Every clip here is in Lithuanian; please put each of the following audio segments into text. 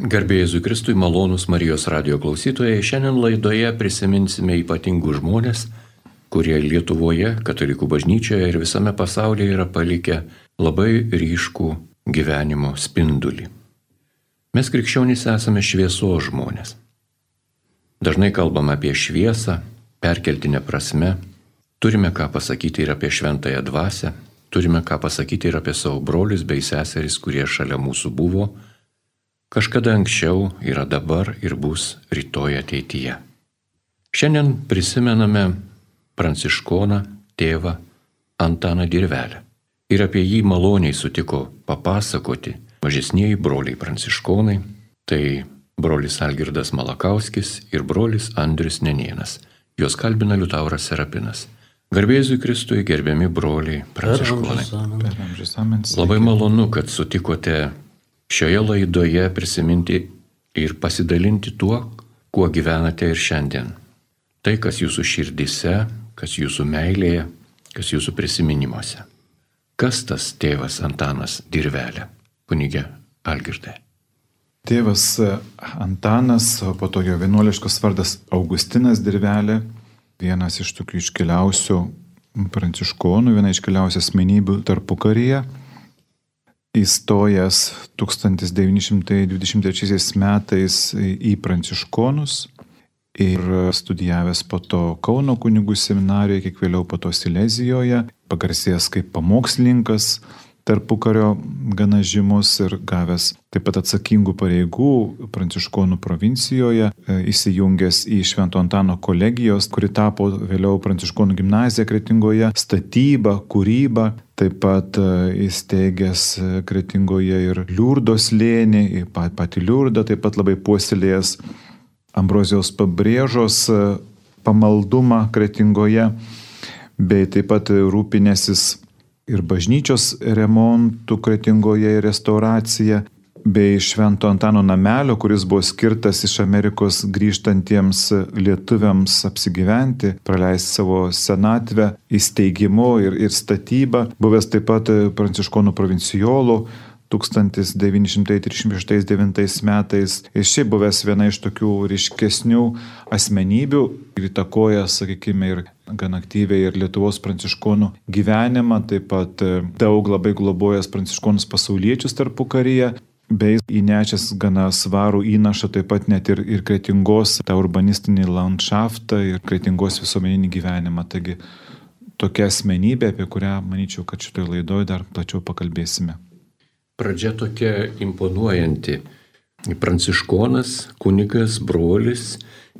Garbėjai Jėzui Kristui, malonus Marijos radio klausytojai, šiandien laidoje prisiminsime ypatingų žmonės, kurie Lietuvoje, katalikų bažnyčioje ir visame pasaulyje yra palikę labai ryškų gyvenimo spindulį. Mes krikščionys esame šviesos žmonės. Dažnai kalbam apie šviesą, perkeltinę prasme, turime ką pasakyti ir apie šventąją dvasę, turime ką pasakyti ir apie savo brolius bei seseris, kurie šalia mūsų buvo kažkada anksčiau, yra dabar ir bus rytoj ateityje. Šiandien prisimename pranciškoną tėvą Antaną Dirvelę. Ir apie jį maloniai sutiko papasakoti mažesnieji broliai pranciškonai, tai brolis Algirdas Malakauskis ir brolis Andrius Nenienas. Juos kalbina Liutauras Serapinas. Garbėzui Kristui gerbiami broliai pranciškonai. Labai malonu, kad sutikote šioje laidoje prisiminti ir pasidalinti tuo, kuo gyvenate ir šiandien. Tai, kas jūsų širdise, kas jūsų meilėje, kas jūsų prisiminimuose. Kas tas tėvas Antanas Dirvelė, kunigė Algirdai? Tėvas Antanas, o po to jo vienuoliškas vardas Augustinas Dirvelė, vienas iš tokių iškiliausių pranciškonų, viena iškiliausių asmenybių tarpu karyje įstojęs 1923 metais į Pranciškonus ir studijavęs po to Kauno kunigų seminarijoje, kiek vėliau po to Silezijoje, pagarsėjęs kaip pamokslininkas, tarpukario gana žymus ir gavęs taip pat atsakingų pareigų Pranciškonų provincijoje, e, įsijungęs į Švento Antano kolegijos, kuri tapo vėliau Pranciškonų gimnazija Kretingoje, statybą, kūrybą, taip pat e, įsteigęs e, Kretingoje ir Liurdos lėnį, patį Liurdą, taip pat labai puoselėjęs Ambrozijos pabrėžos pamaldumą Kretingoje, bei taip pat rūpinėsis ir bažnyčios remontų Kretingoje ir restauracija, bei Švento Antano namelio, kuris buvo skirtas iš Amerikos grįžtantiems lietuviams apsigyventi, praleisti savo senatvę, įsteigimu ir, ir statybą, buvęs taip pat pranciškonų provincijolų 1936 metais. Ir šiaip buvęs viena iš tokių ryškesnių asmenybių ir įtakoja, sakykime, ir gan aktyviai ir Lietuvos pranciškonų gyvenimą, taip pat e, daug labai globojęs pranciškonus pasauliečius tarpu karyje, bei įnešęs gana svarų įnašą taip pat net ir, ir kretingos tą urbanistinį landšaftą ir kretingos visuomeninį gyvenimą. Taigi tokia asmenybė, apie kurią manyčiau, kad šitoje laidoje dar plačiau pakalbėsime. Pradžia tokia imponuojanti. Pranciškonas, kunigas, brolis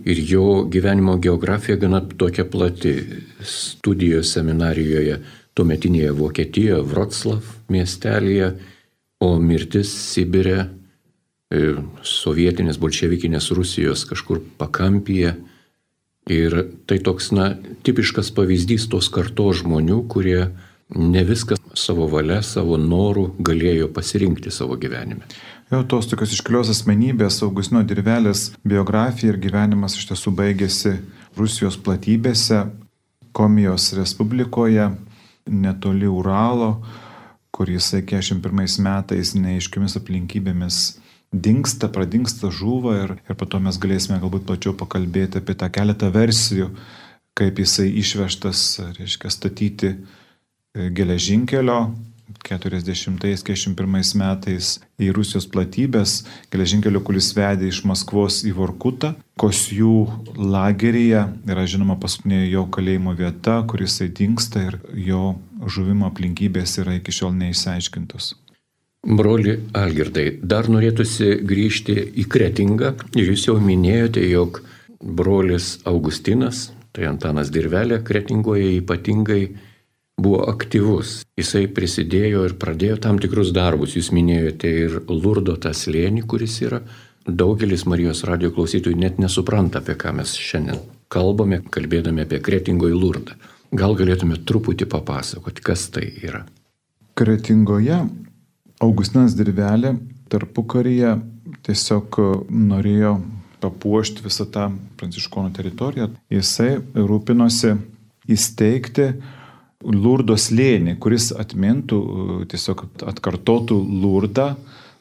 ir jo gyvenimo geografija gana tokia plati. Studijos seminarijoje tuometinėje Vokietijoje, Vroclav miestelėje, o mirtis Sibirė, e, sovietinės bolševikinės Rusijos kažkur pakampyje. Ir tai toks, na, tipiškas pavyzdys tos kartos žmonių, kurie ne viską savo valia, savo norų galėjo pasirinkti savo gyvenime. Jo, tos tokios iškilios asmenybės, Augustino dirvelės biografija ir gyvenimas iš tiesų baigėsi Rusijos platybėse, Komijos Respublikoje, netoli Uralo, kur jisai 41 metais neaiškiomis aplinkybėmis dinksta, pradingsta, žuva ir, ir po to mes galėsime galbūt plačiau pakalbėti apie tą keletą versijų, kaip jisai išvežtas, reiškia, statyti geležinkelio 40-41 metais į Rusijos platybės, geležinkelio, kuris vedė iš Maskvos į Vorkutą. Kosjų lageryje yra žinoma paskutinė jo kalėjimo vieta, kuris įdingsta ir jo žuvimo aplinkybės yra iki šiol neįsiaiškintos. Broli Algirdai, dar norėtųsi grįžti į Kretingą jūs jau minėjote, jog brolis Augustinas, tai Antanas Dirvelė, Kretingoje ypatingai buvo aktyvus. Jisai prisidėjo ir pradėjo tam tikrus darbus. Jūs minėjote ir Lurdo tą slėnį, kuris yra. Daugelis Marijos radio klausytojų net nesupranta, apie ką mes šiandien kalbame, kalbėdami apie Kretingoje Lurdą. Gal galėtume truputį papasakoti, kas tai yra. Kretingoje Augustinas Dirvelė tarpu karyje tiesiog norėjo papuošti visą tą pranciškonų teritoriją. Jisai rūpinosi įsteigti Lurdo slėnį, kuris atmintų, tiesiog atkartotų Lurdą,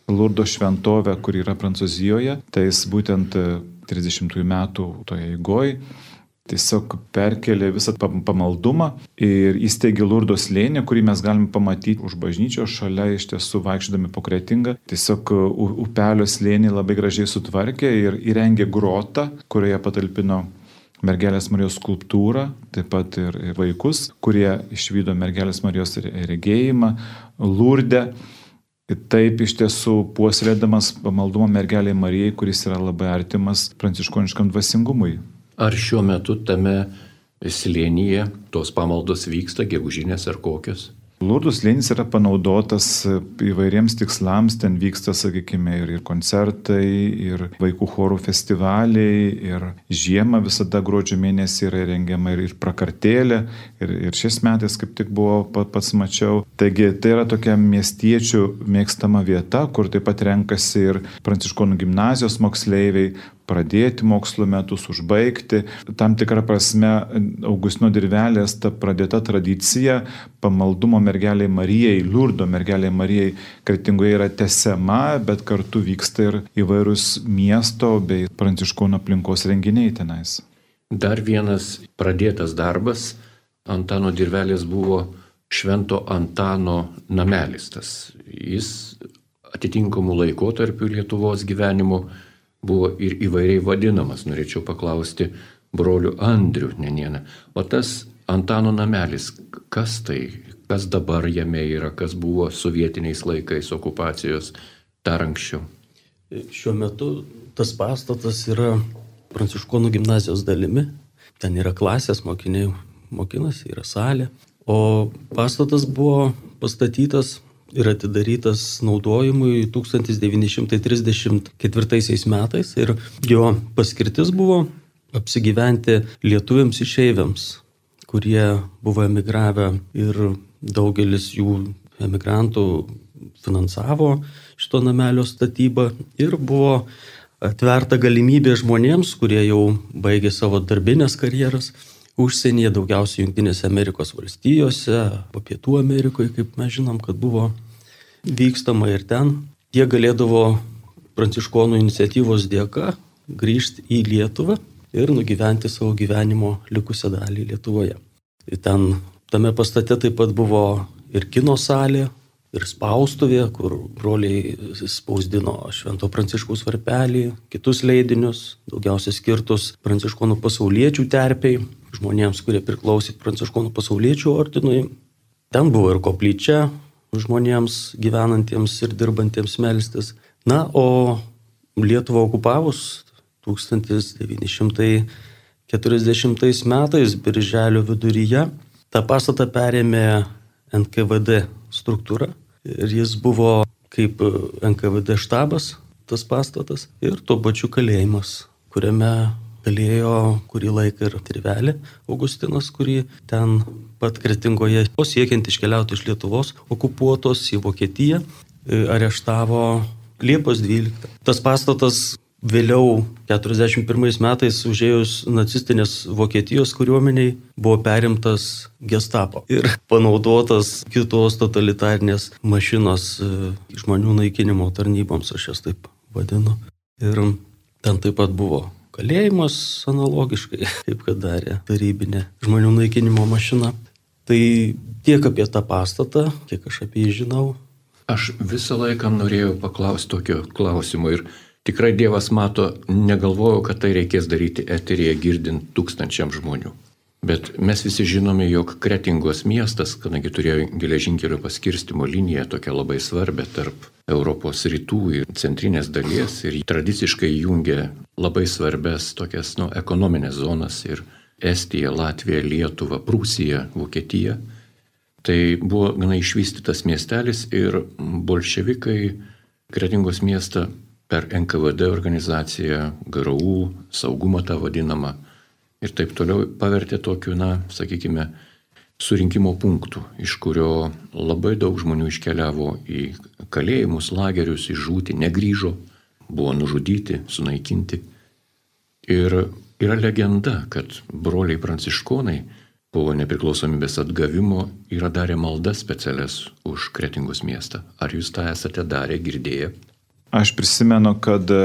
Lurdo šventovę, kur yra Prancūzijoje, tai jis būtent 30 metų toje įgoj tiesiog perkelė visą pamaldumą ir įsteigė Lurdo slėnį, kurį mes galime pamatyti už bažnyčios šalia iš tiesų vaikščiodami po kretingą. Tiesiog upelio slėnį labai gražiai sutvarkė ir įrengė grotą, kurioje patalpino mergelės Marijos skulptūrą, taip pat ir, ir vaikus, kurie išvydo mergelės Marijos regėjimą, lurdę. Taip iš tiesų puoselėdamas pamaldumą mergeliai Marijai, kuris yra labai artimas pranciškoniškam dvasingumui. Ar šiuo metu tame slėnyje tos pamaldos vyksta, gegužinės ar kokios? Lurdų slėnis yra panaudotas įvairiems tikslams, ten vyksta, sakykime, ir, ir koncertai, ir vaikų chorų festivaliai, ir žiemą visada gruodžio mėnesį yra rengiama ir, ir prakartėlė, ir, ir šiais metais kaip tik buvo pats mačiau. Taigi tai yra tokia miestiečių mėgstama vieta, kur taip pat renkasi ir pranciškonų gimnazijos moksleiviai, pradėti mokslo metus, užbaigti. Tam tikrą prasme Augustino dirvelės ta pradėta tradicija pamaldumo mergeliai Marijai, liurdo mergeliai Marijai kretingoje yra tesiama, bet kartu vyksta ir įvairūs miesto bei pranciškono aplinkos renginiai tenais. Dar vienas pradėtas darbas Antano dirvelės buvo Švento Antano namelis. Tas jis atitinkamų laikotarpių Lietuvos gyvenimo buvo ir įvairiai vadinamas. Norėčiau paklausti brolių Andrių Nenieną. O tas Antano namelis, kas tai, kas dabar jame yra, kas buvo sovietiniais laikais okupacijos dar anksčiau? Šiuo metu tas pastatas yra Pranciškonų gimnazijos dalimi. Ten yra klasės, mokiniai mokinasi, yra salė. O pastatas buvo pastatytas ir atidarytas naudojimui 1934 metais ir jo paskirtis buvo apsigyventi lietuviams išeiviams, kurie buvo emigravę ir daugelis jų emigrantų finansavo šito namelio statybą ir buvo atverta galimybė žmonėms, kurie jau baigė savo darbinės karjeras, užsienyje, daugiausiai Junktinėse Amerikos valstijose, po Pietų Amerikoje, kaip mes žinom, kad buvo vykstama ir ten. Jie galėdavo pranciškonų iniciatyvos dėka grįžti į Lietuvą ir nugyventi savo gyvenimo likusią dalį Lietuvoje. Ir ten tame pastate taip pat buvo ir kino salė, ir spaustuvė, kur broliai spausdino Švento Pranciškaus varpelį, kitus leidinius, daugiausia skirtus pranciškonų pasauliečių terpiai, žmonėms, kurie priklausė pranciškonų pasauliečių ordinui. Ten buvo ir koplyčia žmonėms gyvenantiems ir dirbantiems melstis. Na, o Lietuvą okupavus 1940 metais, birželio viduryje, tą pastatą perėmė NKVD struktūra ir jis buvo kaip NKVD štabas, tas pastatas ir tuo pačiu kalėjimas, kuriame kalėjo kurį laiką ir trivelė Augustinas, kurį ten pat kretingoje, o siekiant iškeliauti iš Lietuvos okupuotos į Vokietiją, e, areštavo Liepos 12. Tas pastatas vėliau 41 metais užėjus nacistinės Vokietijos kariuomeniai buvo perimtas gestapo ir panaudotas kitos totalitarnės mašinos e, žmonių naikinimo tarnyboms, aš jas taip vadinu. Ir ten taip pat buvo kalėjimas analogiškai, kaip kad darė tarybinė žmonių naikinimo mašina. Tai tiek apie tą pastatą, kiek aš apie jį žinau. Aš visą laiką norėjau paklausti tokio klausimo ir tikrai Dievas mato, negalvojau, kad tai reikės daryti eterėje girdint tūkstančiam žmonių. Bet mes visi žinome, jog Kretingos miestas, kadangi turėjo geležinkelio paskirstimo liniją tokią labai svarbę tarp Europos rytų ir centrinės dalies ir tradiciškai jungia labai svarbės tokias nu, ekonominės zonas ir Estija, Latvija, Lietuva, Prūsija, Vokietija. Tai buvo gana išvystytas miestelis ir bolševikai Kretingos miestą per NKVD organizaciją, GRU, saugumą tą vadinamą, ir taip toliau pavertė tokiu, na, sakykime, surinkimo punktų, iš kurio labai daug žmonių iškeliavo į kalėjimus, lagerius, išžūti, negryžo, buvo nužudyti, sunaikinti. Ir yra legenda, kad broliai pranciškonai po nepriklausomybės atgavimo yra darę maldas specialias už Kretingos miestą. Ar jūs tą esate darę, girdėję? Aš prisimenu, kad e,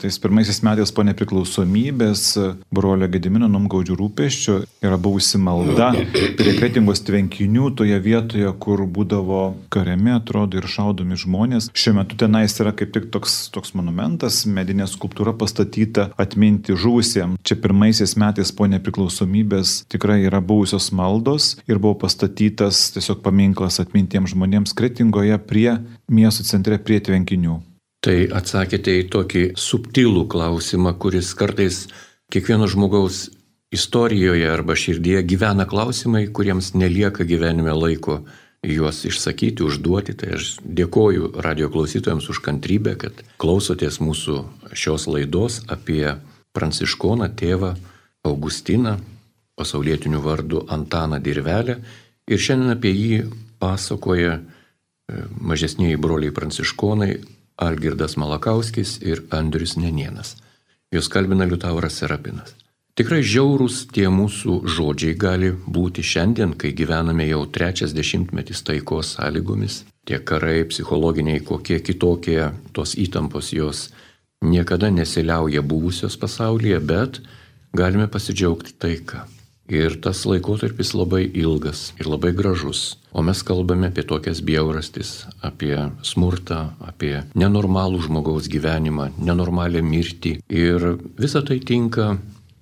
tais pirmaisiais metais po nepriklausomybės e, brolio Gedimino Numgaudžių rūpeščio yra buvusi malda prie kretingos tvenkinių toje vietoje, kur būdavo kariami, atrodo, ir šaudomi žmonės. Šiuo metu tenais yra kaip tik toks, toks monumentas, medinė skulptūra pastatyta atminti žuvusiems. Čia pirmaisiais metais po nepriklausomybės tikrai yra buvusios maldos ir buvo pastatytas tiesiog paminklas atmintiems žmonėms kretingoje prie miesto centre prie tvenkinių. Tai atsakėte į tokį subtilų klausimą, kuris kartais kiekvieno žmogaus istorijoje arba širdyje gyvena klausimai, kuriems nelieka gyvenime laiko juos išsakyti, užduoti. Tai aš dėkoju radio klausytojams už kantrybę, kad klausotės mūsų šios laidos apie pranciškoną tėvą Augustiną, pasaulietinių vardų Antaną Dirvelę. Ir šiandien apie jį pasakoja e, mažesniai broliai pranciškonai Algirdas Malakauskis ir Andrius Nenienas. Jūs kalbina Liutauras Serapinas. Tikrai žiaurūs tie mūsų žodžiai gali būti šiandien, kai gyvename jau trečias dešimtmetis taikos sąlygomis. Tie karai psichologiniai, kokie kitokie tos įtampos jos niekada nesiliauja buvusios pasaulyje, bet galime pasidžiaugti taika. Ir tas laikotarpis labai ilgas ir labai gražus. O mes kalbame apie tokias bjaurastis, apie smurtą, apie nenormalų žmogaus gyvenimą, nenormalią mirtį. Ir visa tai tinka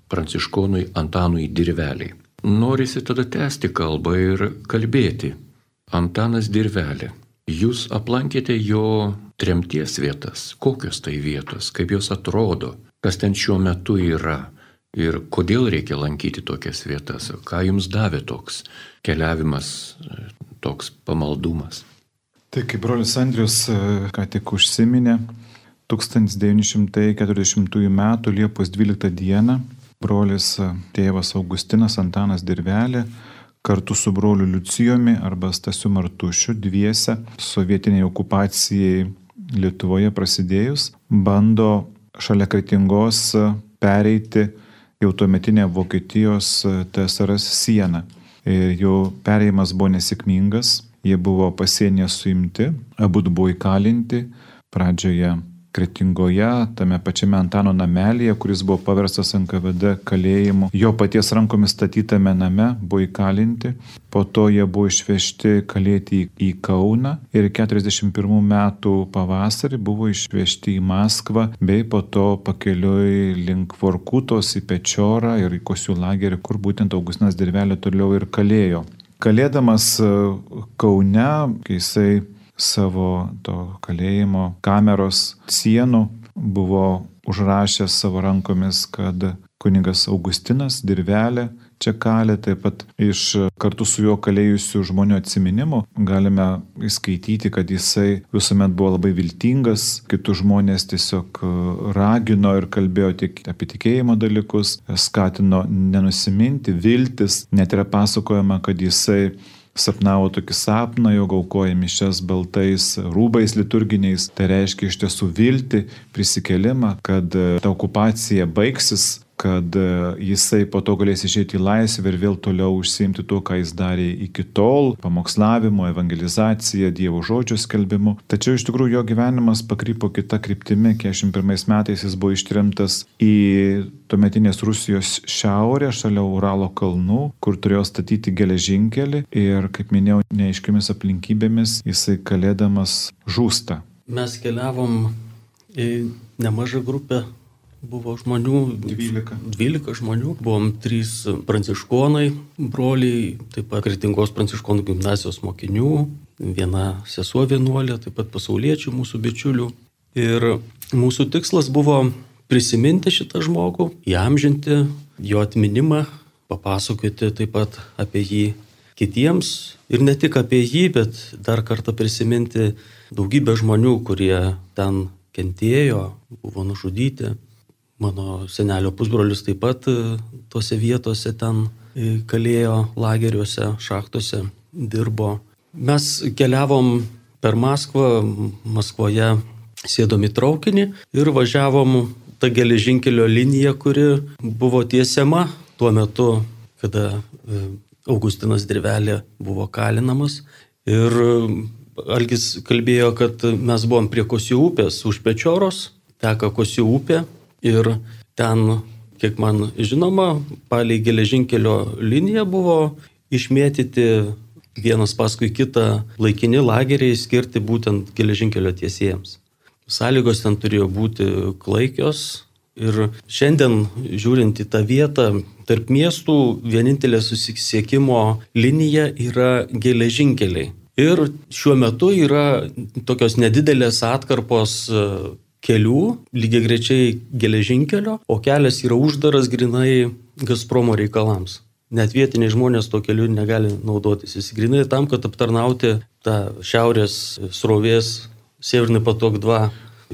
pranciškonui Antanui Dirveliai. Norisi tada tęsti kalbą ir kalbėti. Antanas Dirvelė. Jūs aplankėte jo tremties vietas. Kokios tai vietos, kaip jos atrodo, kas ten šiuo metu yra ir kodėl reikia lankyti tokias vietas, ką jums davė toks keliavimas, toks pamaldumas. Tai kaip brolis Andrius e, ką tik užsiminė, 1940 m. Liepos 12 d. brolis e, tėvas Augustinas Antanas Dirvelė kartu su broliu Liucijumi arba Stasiu Martušiu dviese sovietiniai okupacijai Lietuvoje prasidėjus bando šalia Kretingos e, pereiti jau tuometinė Vokietijos e, TSRS siena. Ir jau perėjimas buvo nesėkmingas, jie buvo pasienyje suimti, abu buvo įkalinti, pradžioje Kretingoje, tame pačiame Antano namelėje, kuris buvo paverstas NKVD kalėjimu. Jo paties rankomis statytame name buvo įkalinti, po to jie buvo išvežti kalėti į Kauną ir 41 metų pavasarį buvo išvežti į Maskvą, bei po to pakeliui link Vorkutos į Pečiorą ir į Kosių lagerį, kur būtent Augustinas Dirvelė toliau ir kalėjo. Kalėdamas Kaune, kai jisai savo to kalėjimo kameros sienų buvo užrašęs savo rankomis, kad kuningas Augustinas Dirvelė čia kalė, taip pat iš kartu su juo kalėjusių žmonių atsiminimų galime įskaityti, kad jisai visuomet buvo labai viltingas, kitus žmonės tiesiog ragino ir kalbėjo tik apie tikėjimo dalykus, skatino nenusiminti, viltis, net yra pasakojama, kad jisai sapnavo tokį sapną, jog aukoja mišes baltais rūbais liturginiais. Tai reiškia iš tiesų vilti, prisikelimą, kad ta okupacija baigsis, kad e, jisai po to galės išėti į laisvę ir vėl toliau užsiimti tuo, ką jis darė iki tol - pamokslavimu, evangelizacija, Dievo žodžio skelbimu. Tačiau iš tikrųjų jo gyvenimas pakrypo kita kryptimi. 41 metais jis buvo ištrimtas į tuometinės Rusijos šiaurę, šalia Uralo kalnų, kur turėjo statyti geležinkelį ir, kaip minėjau, neaiškiamis aplinkybėmis jisai kalėdamas žūsta. Mes keliavom į nemažą grupę buvo žmonių. 12. 12 žmonių. Buvom trys pranciškonai, broliai, taip pat Kritingos pranciškonų gimnazijos mokinių, viena sesuo vienuolė, taip pat pasauliečių mūsų bičiulių. Ir mūsų tikslas buvo prisiminti šitą žmogų, įamžinti jo atminimą, papasakoti taip pat apie jį kitiems ir ne tik apie jį, bet dar kartą prisiminti daugybę žmonių, kurie ten kentėjo, buvo nužudyti, Mano senelio pusbrolis taip pat e, tose vietose ten e, kalėjo lageriuose, šachtose, dirbo. Mes keliavom per Maskvą, Maskvoje sėdom į traukinį ir važiavom tą geležinkelio liniją, kuri buvo tiesiama tuo metu, kada e, Augustinas Dirvelė buvo kalinamas. Ir Algis kalbėjo, kad mes buvom prie Kosių upės, už Pečioros, teka Kosių upė ir ten, kiek man žinoma, palei geležinkelio liniją buvo išmėtyti vienas paskui kitą laikini lageriai skirti būtent geležinkelio tiesėjams. Sąlygos ten turėjo būti klaikios ir šiandien žiūrint į tą vietą, tarp miestų vienintelė susisiekimo linija yra geležinkeliai. Ir šiuo metu yra tokios nedidelės atkarpos kelių, lygiai grečiai geležinkelio, o kelias yra uždaras grinai Gazpromo reikalams net vietiniai žmonės to keliu negali naudotis. Jis grinai tam, kad aptarnauti tą šiaurės srovės Severnai patok 2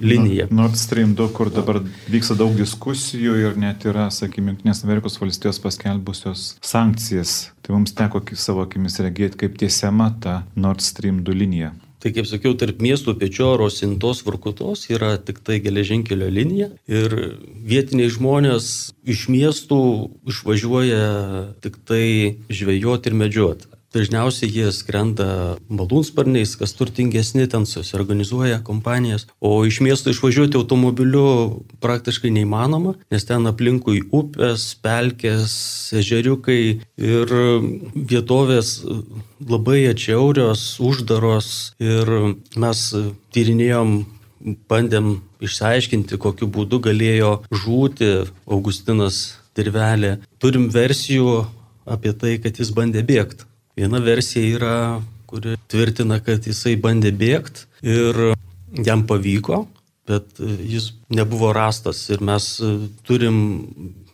liniją. Nord Stream 2, kur dabar vyksta daug diskusijų ir net yra, sakykime, Junktinės Amerikos valstijos paskelbusios sankcijas. Tai mums teko savo akimis regėti, kaip tiesiama ta Nord Stream 2 linija. Tai kaip sakiau, tarp miestų Pečioro, Sintos, Varkutos yra tik tai geležinkelio linija ir vietiniai žmonės iš miestų išvažiuoja tik tai žvejoti ir medžioti. Dažniausiai jie skrenda balūnsparniais, kas turtingesni ten susiorganizuoja kompanijas, o iš miesto išvažiuoti automobiliu praktiškai neįmanoma, nes ten aplinkui upės, pelkės, ežeriukai ir vietovės labai atšiaurios, uždaros ir mes tyrinėjom bandėm išsiaiškinti, kokiu būdu galėjo žūti Augustinas Dirvelė. Turim versijų apie tai, kad jis bandė bėgti. Viena versija yra, kuri tvirtina, kad jisai bandė bėgti ir jam pavyko, bet jis nebuvo rastas ir mes turim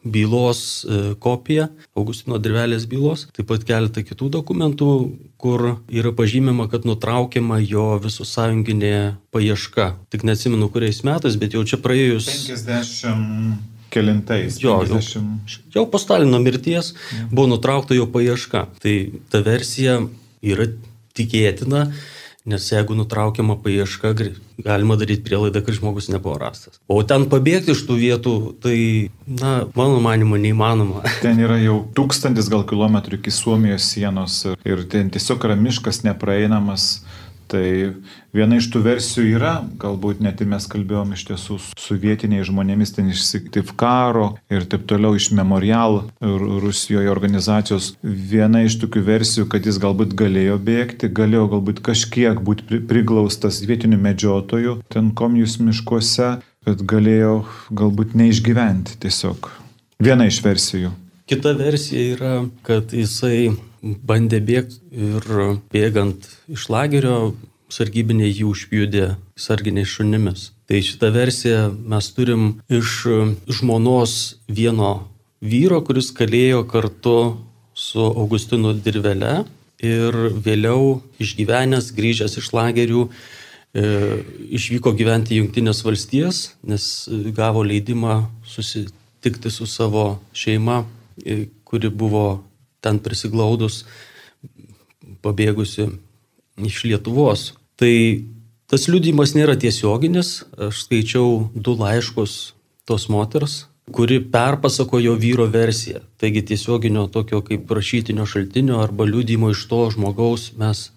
bylos e, kopiją, Augustino Dirvelės bylos, taip pat keletą kitų dokumentų, kur yra pažymima, kad nutraukiama jo visų sąjunginė paieška. Tik neatsimenu, kuriais metais, bet jau čia praėjus. 50 Kelintais? Jo, 50... jau, jau po Stalino mirties ja. buvo nutraukta jo paieška. Tai ta versija yra tikėtina, nes jeigu nutraukiama paieška, galima daryti prielaidą, kad žmogus nebuvo rastas. O ten pabėgti iš tų vietų, tai, na, mano manimo, neįmanoma. Ten yra jau tūkstantis gal kilometrų iki Suomijos sienos ir, ir ten tiesiog yra miškas nepraeinamas Tai viena iš tų versijų yra, galbūt net ir mes kalbėjom iš tiesų su vietiniais žmonėmis ten iš Siktivkaro ir taip toliau iš Memorial Rusijoje organizacijos. Viena iš tokių versijų, kad jis galbūt galėjo bėgti, galėjo galbūt kažkiek būti priglaustas vietinių medžiotojų ten komijus miškuose, kad galėjo galbūt neišgyventi tiesiog. Viena iš versijų. Kita versija yra, kad jisai bandė bėgti ir bėgant iš lagerio sargybiniai jį užpjūdė sarginiais šunimis. Tai šitą versiją mes turim iš žmonos vieno vyro, kuris kalėjo kartu su Augustinu Dirvele ir vėliau išgyvenęs, grįžęs iš lagerių, e, išvyko gyventi į Junktinės valstijas, nes gavo leidimą susitikti su savo šeima kuri buvo ten prisiglaudus, pabėgusi iš Lietuvos. Tai tas liudimas nėra tiesioginis, aš skaičiau du laiškus tos moters, kuri perpasakojo vyro versiją. Taigi tiesioginio tokio kaip rašytinio šaltinio arba liudimo iš to žmogaus mes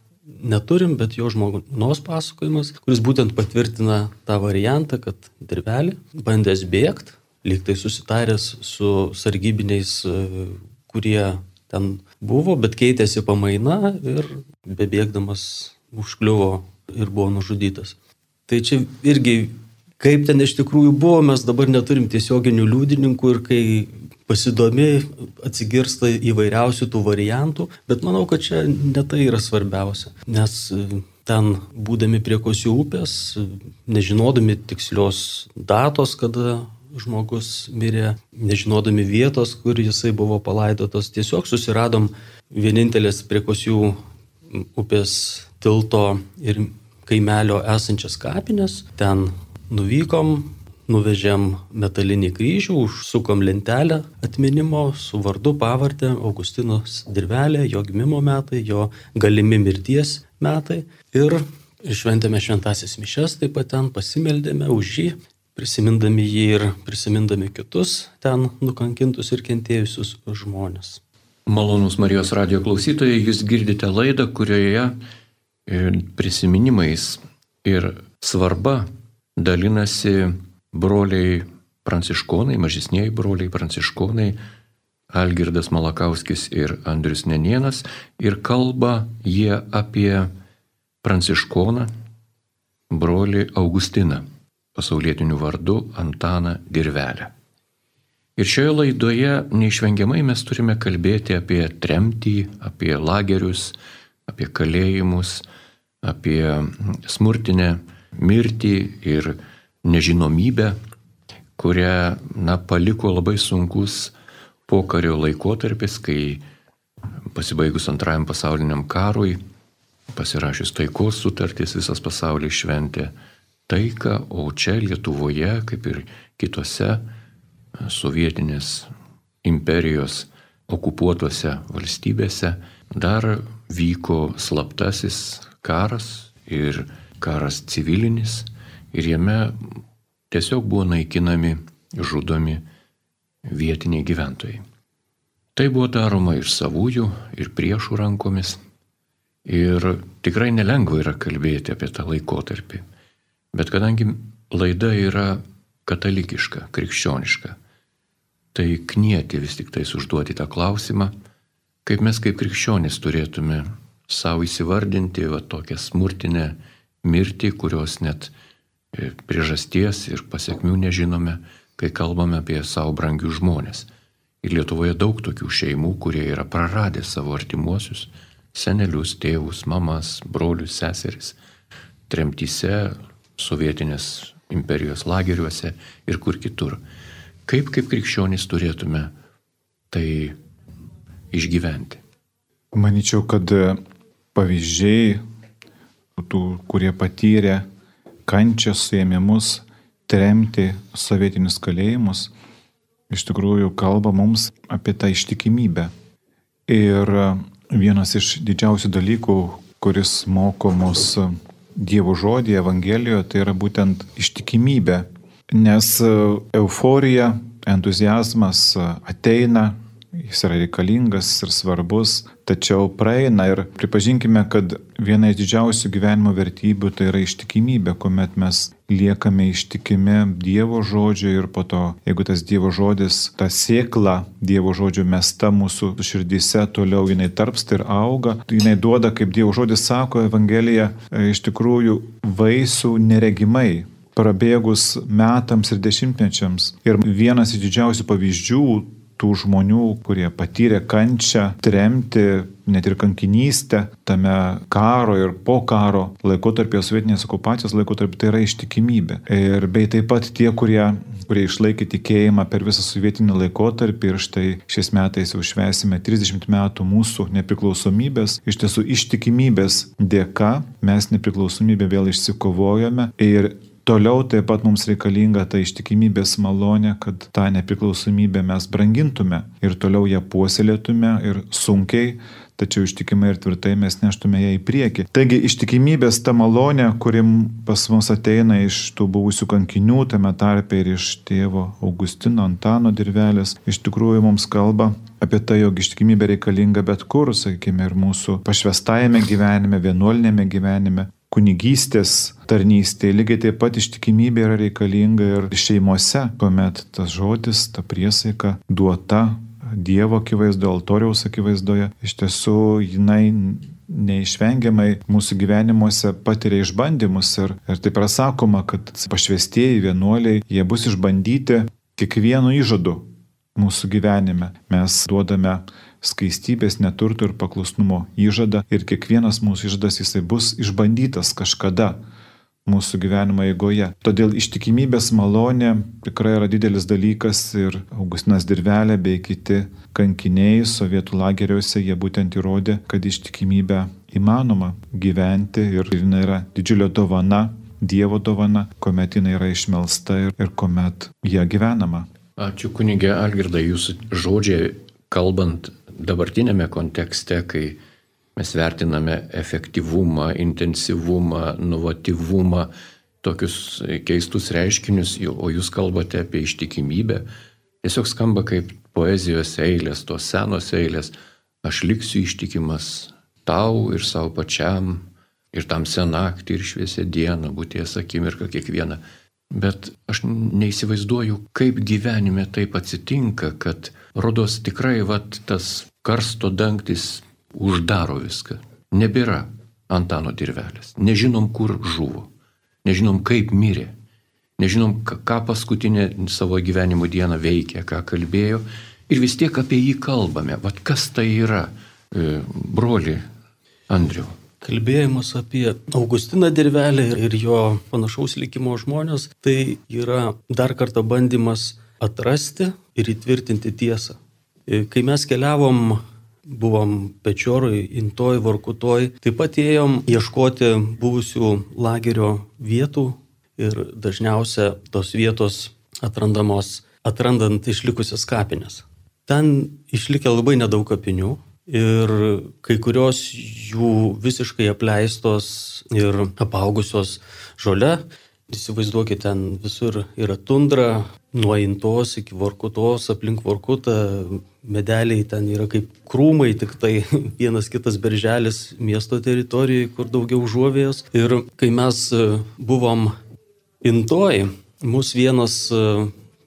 neturim, bet jo žmonos pasakojimas, kuris būtent patvirtina tą variantą, kad dirvelį bandęs bėgti, lyg tai susitaręs su sargybiniais, kurie ten buvo, bet keitėsi pamaina ir bebėgdamas užkliuvo ir buvo nužudytas. Tai čia irgi, kaip ten iš tikrųjų buvo, mes dabar neturim tiesioginių liudininkų ir kai pasidomi, atsigirsta įvairiausių tų variantų, bet manau, kad čia ne tai yra svarbiausia, nes e, ten būdami prie Kosių upės, nežinodami tikslios datos, kada žmogus mirė, nežinodami vietos, kur jisai buvo palaidotas. Tiesiog susiradom vienintelės prie kosių upės tilto ir kaimelio esančias kapines. Ten nuvykom, nuvežėm metalinį kryžių, užsukom lentelę atminimo su vardu pavardė Augustinos Dirvelė, jo gimimo metai, jo galimi mirties metai. Ir šventėme šventasis mišes, taip pat ten pasimeldėme už jį prisimindami jį ir prisimindami kitus ten nukankintus ir kentėjusius žmonės. Malonus Marijos radio klausytojai, jūs girdite laidą, kurioje prisiminimais ir svarba dalinasi broliai pranciškonai, mažesniai broliai pranciškonai, Algirdas Malakauskis ir Andrius Nenienas ir kalba jie apie pranciškoną, brolį Augustiną, pasaulietiniu vardu Antaną Dirvelę. Ir šioje laidoje neišvengiamai mes turime kalbėti apie tremtį, apie lagerius, apie kalėjimus, apie smurtinę mirtį ir nežinomybę, kurią na, paliko labai sunkus pokario laikotarpis, kai pasibaigus antrajam pasauliniam karui, pasirašius taikos sutartys, visas pasaulis šventė taiką, o čia Lietuvoje, kaip ir kitose sovietinės imperijos okupuotose valstybėse, dar vyko slaptasis karas ir karas civilinis ir jame tiesiog buvo naikinami, žudomi vietiniai gyventojai. Tai buvo daroma ir savųjų, ir priešų rankomis. Ir tikrai nelengva yra kalbėti apie tą laikotarpį. Bet kadangi laida yra katalikiška, krikščioniška, tai knieti vis tik tais užduoti tą klausimą, kaip mes kaip krikščionys turėtume savo įsivardinti va tokią smurtinę mirtį, kurios net e, priežasties ir pasiekmių nežinome, kai kalbame apie savo brangius žmonės. Ir Lietuvoje daug tokių šeimų, kurie yra praradę savo artimuosius, senelius, tėvus, mamas, brolius, seseris, tremtyse, sovietinės imperijos lageriuose ir kur kitur. Kaip kaip krikščionys turėtume tai išgyventi? Maničiau, kad pavyzdžiai tų, kurie patyrė kančią, suėmimus, tremti sovietinius kalėjimus, iš tikrųjų kalba mums apie tą ištikimybę. Ir vienas iš didžiausių dalykų, kuris moko mus Dievo žodį Evangelijoje, tai yra būtent ištikimybė. Nes euforija, entuzijazmas ateina, jis yra reikalingas ir svarbus, tačiau praeina ir pripažinkime, kad viena iš didžiausių gyvenimo vertybių tai yra ištikimybė, kuomet mes liekame ištikimi Dievo žodžiui ir po to, jeigu tas Dievo žodis, ta sėkla Dievo žodžio mesta mūsų širdise, toliau jinai tarpsta ir auga, jinai duoda, kaip Dievo žodis sako Evangelija, e, iš tikrųjų vaisių neregimai prabėgus metams ir dešimtmečiams. Ir vienas iš didžiausių pavyzdžių tų žmonių, kurie patyrė kančią, tremti, net ir kankinystę tame karo ir po karo laikotarpio, sovietinės okupacijos laikotarpio, tai yra ištikimybė. Ir bei taip pat tie, kurie kurie išlaikė tikėjimą per visą sovietinį laikotarpį ir štai šiais metais jau švesime 30 metų mūsų nepriklausomybės. Iš tiesų ištikimybės dėka mes nepriklausomybę vėl išsikovojome ir Toliau taip pat mums reikalinga ta ištikimybės malonė, kad tą nepriklausomybę mes brangintume ir toliau ją puoselėtume ir sunkiai, tačiau ištikimai ir tvirtai mes neštume ją į priekį. Taigi ištikimybės ta malonė, kuri pas mus ateina iš tų buvusių kankinių, tame tarpe ir iš tėvo Augustino Antano dirvelės, iš tikrųjų mums kalba apie tai, jog ištikimybė reikalinga bet kur, sakykime, ir mūsų pašvestajame gyvenime, vienuolinėme gyvenime, kunigystės tarnystė, lygiai taip pat ištikimybė yra reikalinga ir šeimose, kuomet tas žodis, ta priesaika duota Dievo akivaizdoje, altoriaus akivaizdoje, iš tiesų jinai neišvengiamai mūsų gyvenimuose patiria išbandymus ir, ir taip yra sakoma, kad pašvestieji vienuoliai, jie bus išbandyti kiekvienu įžadu mūsų gyvenime. Mes duodame skaistybės, neturto ir paklusnumo įžadą ir kiekvienas mūsų įžadas jisai bus išbandytas kažkada mūsų gyvenimo eigoje. Todėl ištikimybės malonė tikrai yra didelis dalykas ir Augustinas Dirvelė bei kiti kankiniai sovietų lageriuose jie būtent įrodė, kad ištikimybę įmanoma gyventi ir jinai yra didžiulė dovana, Dievo dovana, kuomet jinai yra išmelsta ir, ir kuomet ją gyvenama. Ačiū kunigė Algirdai, jūsų žodžiai kalbant dabartinėme kontekste, kai mes vertiname efektyvumą, intensyvumą, inovatyvumą, tokius keistus reiškinius, o jūs kalbate apie ištikimybę, tiesiog skamba kaip poezijos eilės, tos senos eilės, aš liksiu ištikimas tau ir savo pačiam, ir tamsią naktį, ir šviesią dieną, būties akimirką kiekvieną. Bet aš neįsivaizduoju, kaip gyvenime taip atsitinka, kad rodos tikrai vat, tas karsto dangtis uždaro viską. Nebėra Antano dirvelės. Nežinom, kur žuvo. Nežinom, kaip mirė. Nežinom, ką paskutinę savo gyvenimo dieną veikė, ką kalbėjo. Ir vis tiek apie jį kalbame. Vat kas tai yra, e, broli Andriu? Kalbėjimas apie Augustiną Dirvelį ir jo panašaus likimo žmonės, tai yra dar kartą bandymas atrasti ir įtvirtinti tiesą. E, kai mes keliavom, buvom Pečiorui, Intoj, Vorkutoj, taip pat ėjom ieškoti buvusių lagerio vietų ir dažniausia tos vietos atrandamos atrandant išlikusias kapines. Ten išlikę labai nedaug kapinių, ir kai kurios jų visiškai apleistos ir apaugusios žole. Įsivaizduokit, ten visur yra tundra, nuo intos iki vorkutos, aplink vorkutą, medeliai ten yra kaip krūmai, tik tai vienas kitas berželis miesto teritorijoje, kur daugiau žuovėjos. Ir kai mes e, buvom intoj, mus vienas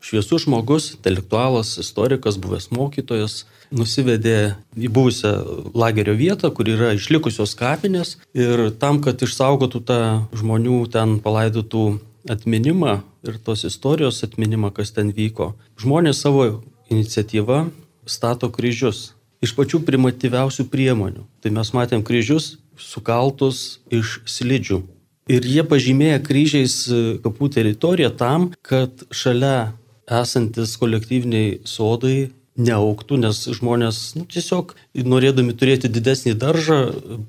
e, šviesus žmogus, intelektualas, istorikas, buvęs mokytojas, nusivedė į buvusią lagerio vietą, kur yra išlikusios kapinės ir tam, kad išsaugotų tą žmonių ten palaidotų atminimą ir tos istorijos atminimą, kas ten vyko, žmonės savo iniciatyvą stato kryžius iš pačių primityviausių priemonių. Tai mes matėm kryžius sukaltus iš slidžių. Ir jie pažymėja kryžiais kapų teritoriją tam, kad šalia esantis kolektyviniai sodai neauktų, nes žmonės nu, tiesiog norėdami turėti didesnį daržą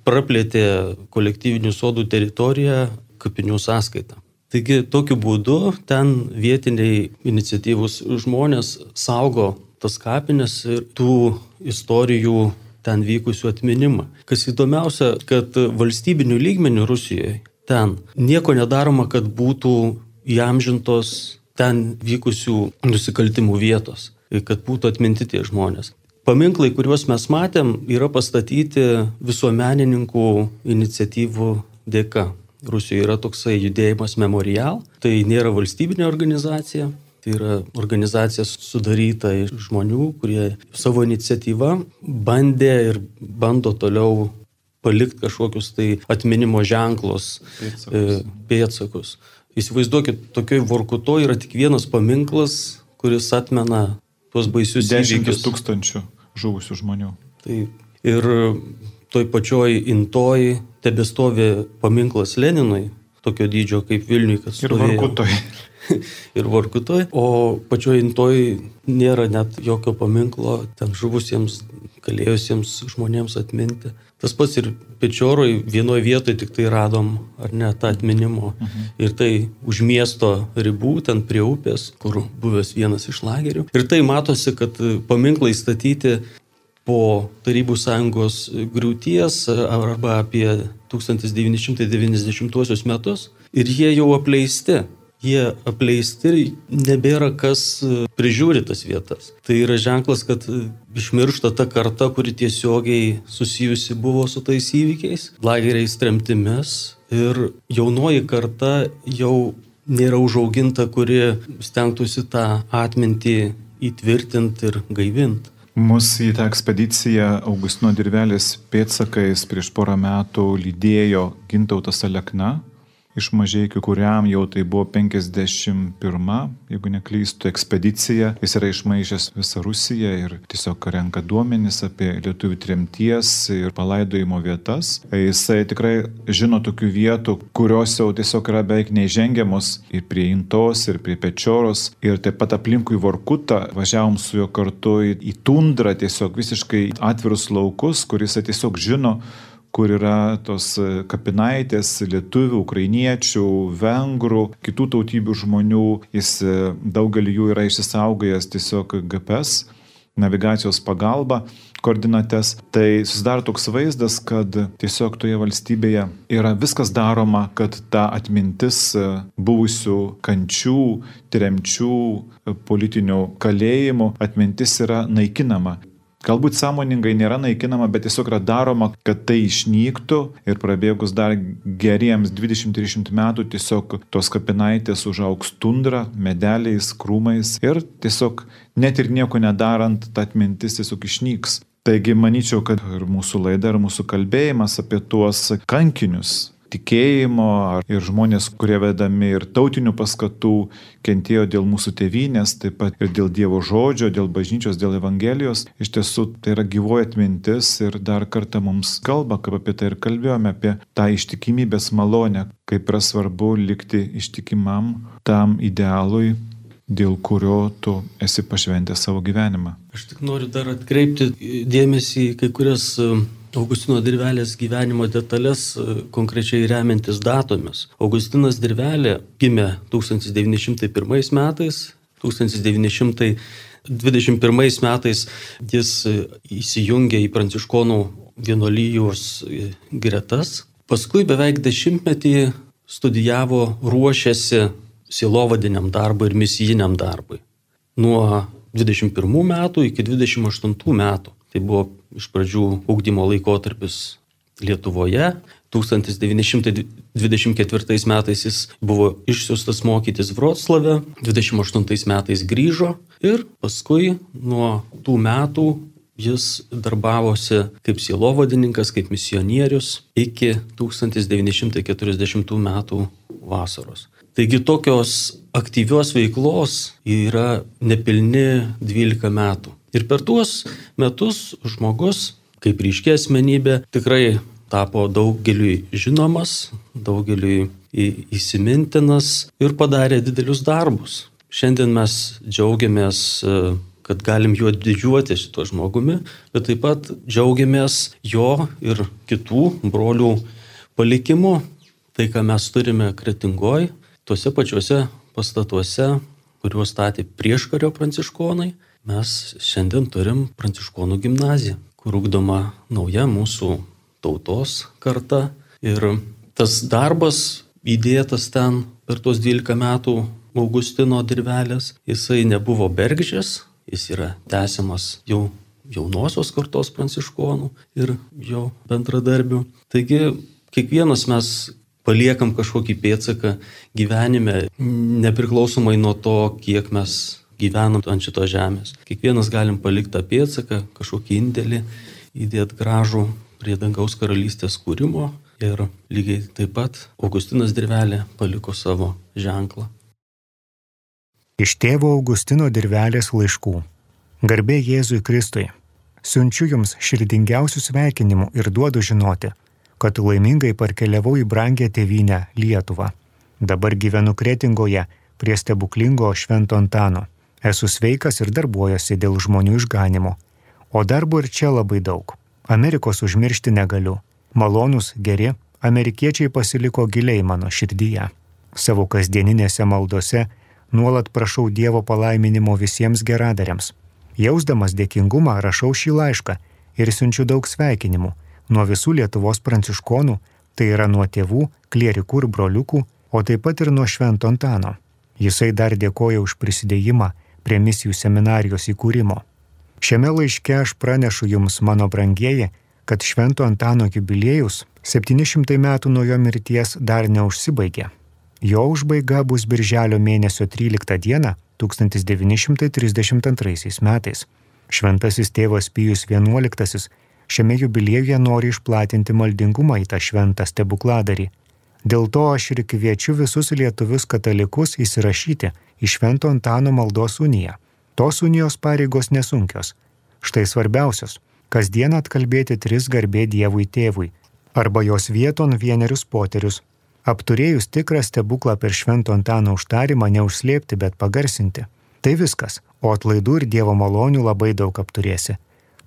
praplėtė kolektyvinių sodų teritoriją kapinių sąskaitą. Taigi tokiu būdu ten vietiniai iniciatyvus žmonės saugo tas kapines ir tų istorijų ten vykusių atminimą. Kas įdomiausia, kad valstybinių lygmenių Rusijoje ten nieko nedaroma, kad būtų įamžintos ten vykusių nusikaltimų vietos kad būtų atminti tie žmonės. Paminklai, kuriuos mes matėm, yra pastatyti visuomenininkų iniciatyvų dėka. Rusijoje yra toksai judėjimas Memorial, tai nėra valstybinė organizacija, tai yra organizacija sudaryta iš žmonių, kurie savo iniciatyvą bandė ir bando toliau palikti kažkokius tai atminimo ženklus, pėtsakus. E, pėtsakus. Įsivaizduokit, tokioj Vorkuto yra tik vienas paminklas, kuris atmena tuos baisius Dešimtis tūkstančių žuvusių žmonių. Tai ir toj pačioj intoj tebestovi paminklas Leninui, tokio dydžio kaip Vilniui, kas ir Varkutoj. ir Varkutoj, o pačioj intoj nėra net jokio paminklo ten žuvusiems, kalėjusiems žmonėms atminti. Tas pats ir Pečioroj vienoje vietoje tik tai radom, ar ne, tą atminimo. Mhm. Ir tai už miesto ribų, ten prie upės, kur buvęs vienas iš lagerių. Ir tai matosi, kad paminklai statyti po Tarybų sąjungos griūties arba apie 1990 metus ir jie jau apleisti jie apleisti ir nebėra kas e, prižiūri tas vietas. Tai yra ženklas, kad e, išmiršta ta karta, kuri tiesiogiai susijusi buvo su tais įvykiais, lageriais tremtimis ir jaunoji karta jau nėra užauginta, kuri stengtųsi tą atmintį įtvirtinti ir gaivinti. Mūsų į tą ekspediciją Augustino dirvelės pėtsakais prieš porą metų lydėjo Gintautas Alekna, iš mažiekių, kuriam jau tai buvo 51, jeigu neklystų, ekspedicija. Jis yra išmaišęs visą Rusiją ir tiesiog renka duomenis apie lietuvių tremties ir palaidojimo vietas. Jisai tikrai žino tokių vietų, kurios jau tiesiog yra beveik neižengiamos ir prie Intos, ir prie Pečioros, ir taip pat aplinkui Vorkutą. Važiavom su juo kartu į tundrą, tiesiog visiškai atvirus laukus, kuris tiesiog žino, kur yra tos e, kapinaitės lietuvių, ukrainiečių, vengrų, kitų tautybių žmonių. Jis e, daugelį jų yra išsisaugojęs tiesiog GPS navigacijos pagalba koordinates, tai susidaro toks vaizdas, kad tiesiog toje valstybėje yra viskas daroma, kad ta atmintis e, buvusių kančių, tremčių, politinių kalėjimų atmintis yra naikinama. Galbūt sąmoningai nėra naikinama, bet tiesiog yra daroma, kad tai išnyktų ir prabėgus dar geriems 20-30 metų tiesiog tos kapinaitės užauks tundra, medeliais, krūmais ir tiesiog net ir nieko nedarant, ta atmintis tiesiog išnyks. Taigi manyčiau, kad ir mūsų laida, ir mūsų kalbėjimas apie tuos kankinius tikėjimo ir žmonės, kurie vedami ir tautinių paskatų, kentėjo dėl mūsų tėvynės, taip pat ir dėl Dievo žodžio, dėl bažnyčios, dėl Evangelijos. Iš tiesų tai yra gyvoja atmintis ir dar kartą mums kalba, kaip apie tai ir kalbėjome, apie tą ištikimybės malonę, kaip yra svarbu likti ištikimam tam idealui, dėl kurio tu esi pašventęs savo gyvenimą. Aš tik noriu dar atkreipti dėmesį į kai kurias Augustino dirvelės gyvenimo detalės, e, konkrečiai remiantis datomis. Augustinas dirvelė gimė 1901 metais, 1921 metais jis e, įsijungė į pranciškonų vienolyjos gretas. Paskui beveik dešimtmetį studijavo, ruošėsi silovadiniam darbui ir misijiniam darbui. Nuo 21 metų iki 28 metų. Tai buvo iš pradžių ūkdymo laikotarpis Lietuvoje. 1924 metais jis buvo išsiustas mokytis Vroclave, 28 metais grįžo ir paskui nuo tų metų jis darbavosi kaip sielovadininkas, kaip misionierius iki 1940 metų vasaros. Taigi tokios aktyvios veiklos yra nepilni 12 metų. Ir per tuos metus žmogus, kaip ryškė asmenybė, tikrai tapo daugeliui žinomas, daugeliui įsimintinas ir padarė didelius darbus. Šiandien mes džiaugiamės, e, kad galim juo didžiuotis šito žmogumi, bet taip pat džiaugiamės jo ir kitų brolių palikimu. Tai, ką mes turime kretingoj, tuose pačiuose pastatuose, kuriuos statė prieškario pranciškonai, mes šiandien turim pranciškonų gimnaziją, kur ugdoma nauja mūsų tautos karta. Ir tas darbas įdėtas ten per tuos 12 metų Augustino dirvelės, jisai nebuvo bergžės, jis yra tęsiamas jau jaunosios kartos pranciškonų ir jo bendradarbių. Taigi kiekvienas mes paliekam kažkokį pėdsaką gyvenime, nepriklausomai nuo to, kiek mes gyvenam ant šitos žemės. Kiekvienas galim palikti tą pėdsaką, kažkokį indėlį, įdėti gražų prie dangaus karalystės kūrimo ir lygiai taip pat Augustinas Dirvelė paliko savo ženklą. Iš tėvo Augustino Dirvelės laiškų. Garbė Jėzui Kristui. Siunčiu jums širdingiausių sveikinimų ir duodu žinoti, kad laimingai parkeliavau į brangę tėvynę Lietuvą. Dabar gyvenu Kretingoje prie stebuklingo Švento Antano. Esu sveikas ir darbuojuosi dėl žmonių išganimo. O darbo ir čia labai daug. Amerikos užmiršti negaliu. Malonus, geri, amerikiečiai pasiliko giliai mano širdyje. Savo kasdieninėse maldose nuolat prašau Dievo palaiminimo visiems geradariams. Jausdamas dėkingumą rašau šį laišką ir siunčiu daug sveikinimų nuo visų Lietuvos pranciškonų, tai yra nuo tėvų, klierikų ir broliukų, o taip pat ir nuo Švento Antano. Jisai dar dėkoja už prisidėjimą prie misijų seminarijos įkūrimo. Šiame laiške aš pranešu jums, mano brangieji, kad Švento Antano jubiliejus 700 metų nuo jo mirties dar neužsibaigė. Jo užbaiga bus birželio mėnesio 13 dieną 1932 metais. Šventasis tėvas Pijus XI šiame jubiliejuje nori išplatinti maldingumą į tą šventą stebukladarį. Dėl to aš ir kviečiu visus lietuvius katalikus įsirašyti į Švento Antano maldos uniją. Tos unijos pareigos nesunkios. Štai svarbiausios - kasdien atkalbėti tris garbė Dievui tėvui arba jos vieton vienerius poterius. Apturėjus tikrą stebuklą per Švento Antano užtarimą neužslėpti, bet pagarsinti. Tai viskas, o atlaidų ir Dievo malonių labai daug apturėsi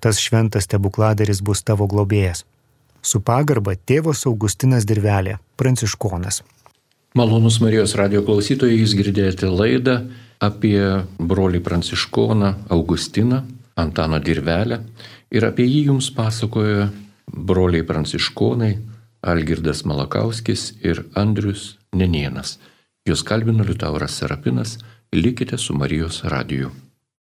tas šventas stebukladaris bus tavo globėjas. Su pagarba tėvas Augustinas Dirvelė, pranciškonas. Malonus Marijos radio klausytojai, jūs girdėjote laidą apie brolį pranciškoną Augustiną, Antaną Dirvelę ir apie jį jums pasakojo broliai pranciškonai Algirdas Malakauskis ir Andrius Nenienas. Jūs kalbino Liutauras Serapinas, likite su Marijos radiju.